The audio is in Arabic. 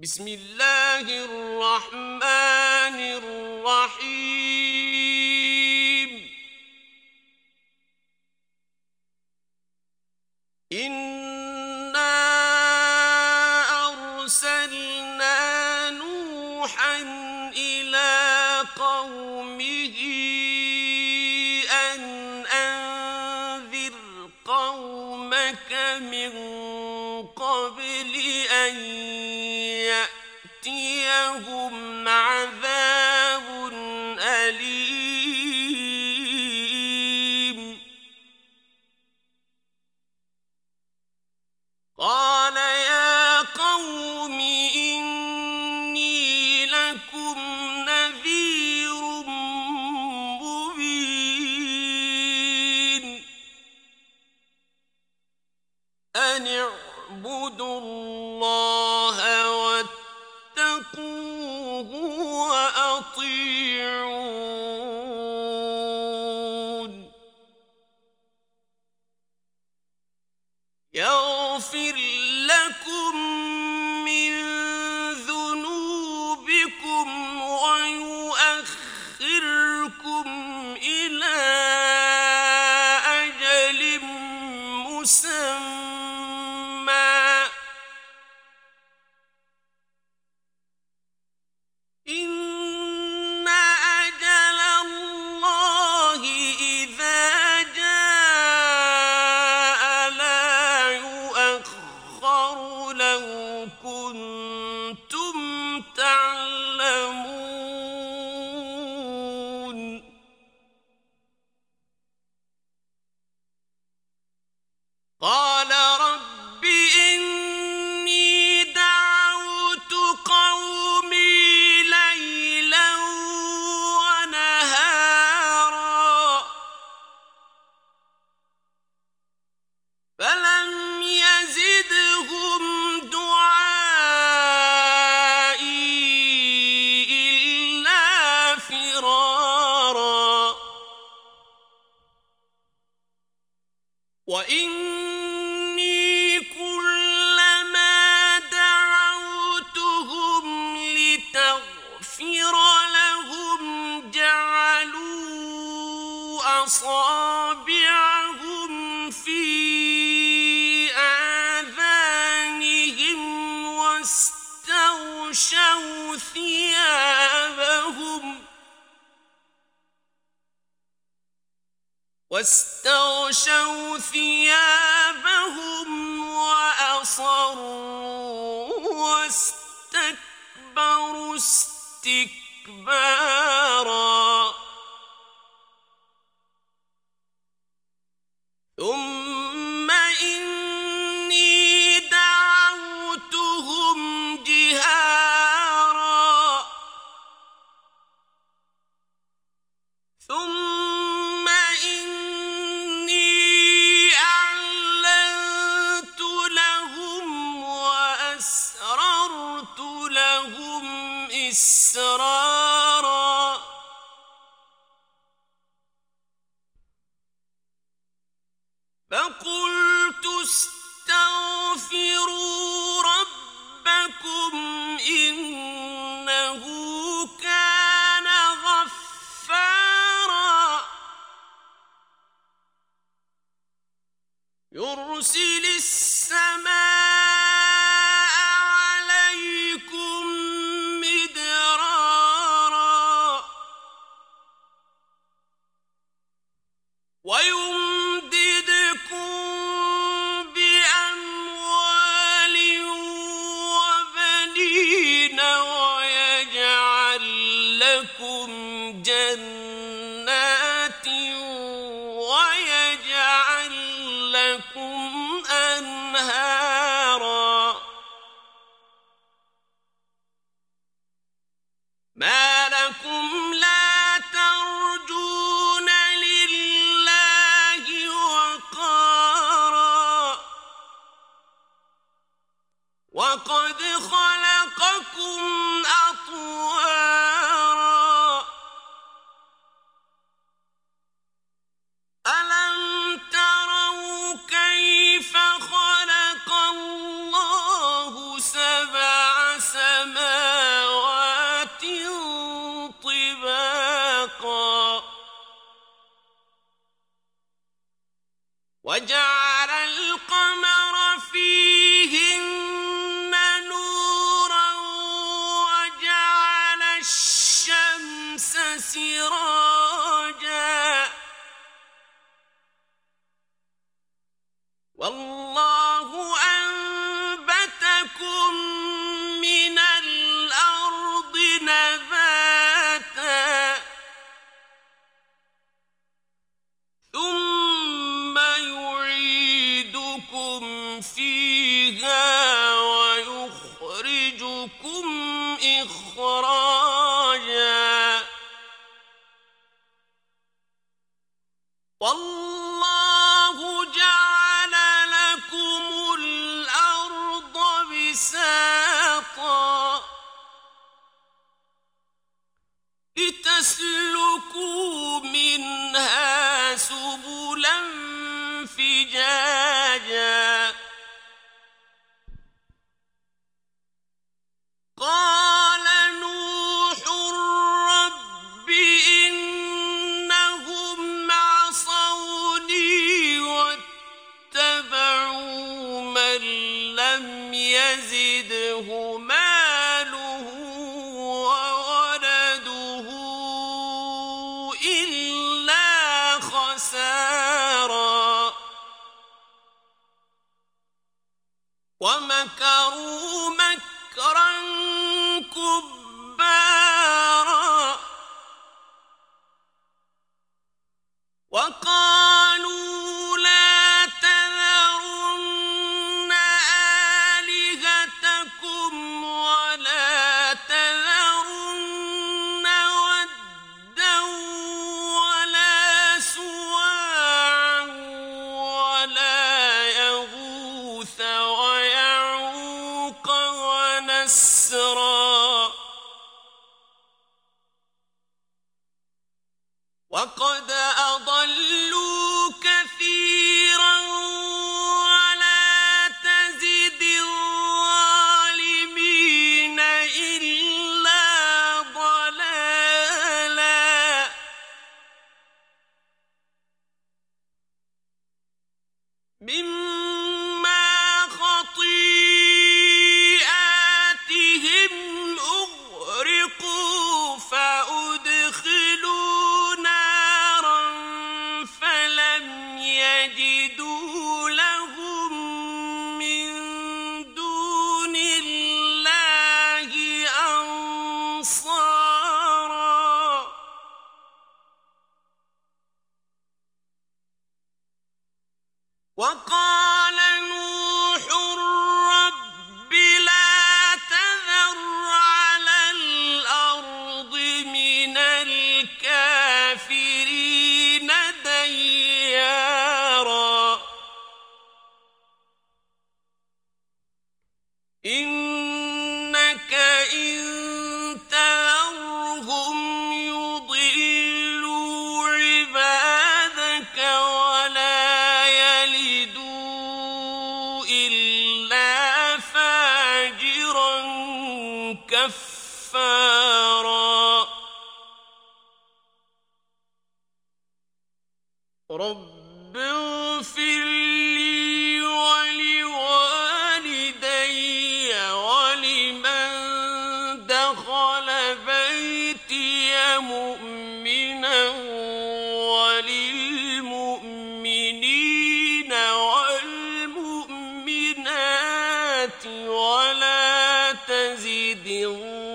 بسم الله الرحمن الرحيم. إن أن اعبدوا الله واتقوه وأطيعون. يغفر لكم 我应 واستغشوا ثيابهم وأصروا واستكبروا استكبارا فقلت استغفروا ربكم إنه كان غفارا. يرسل السماء القمر فجاجا ومكروا مكرا كبارا وقال وقد أضلوا كثيرا ولا تزد الظالمين إلا ضلالا مما كفارا. رب اغفر لي ولوالدي ولمن دخل بيتي مؤمنا وللمؤمنين والمؤمنات ولا تزد الله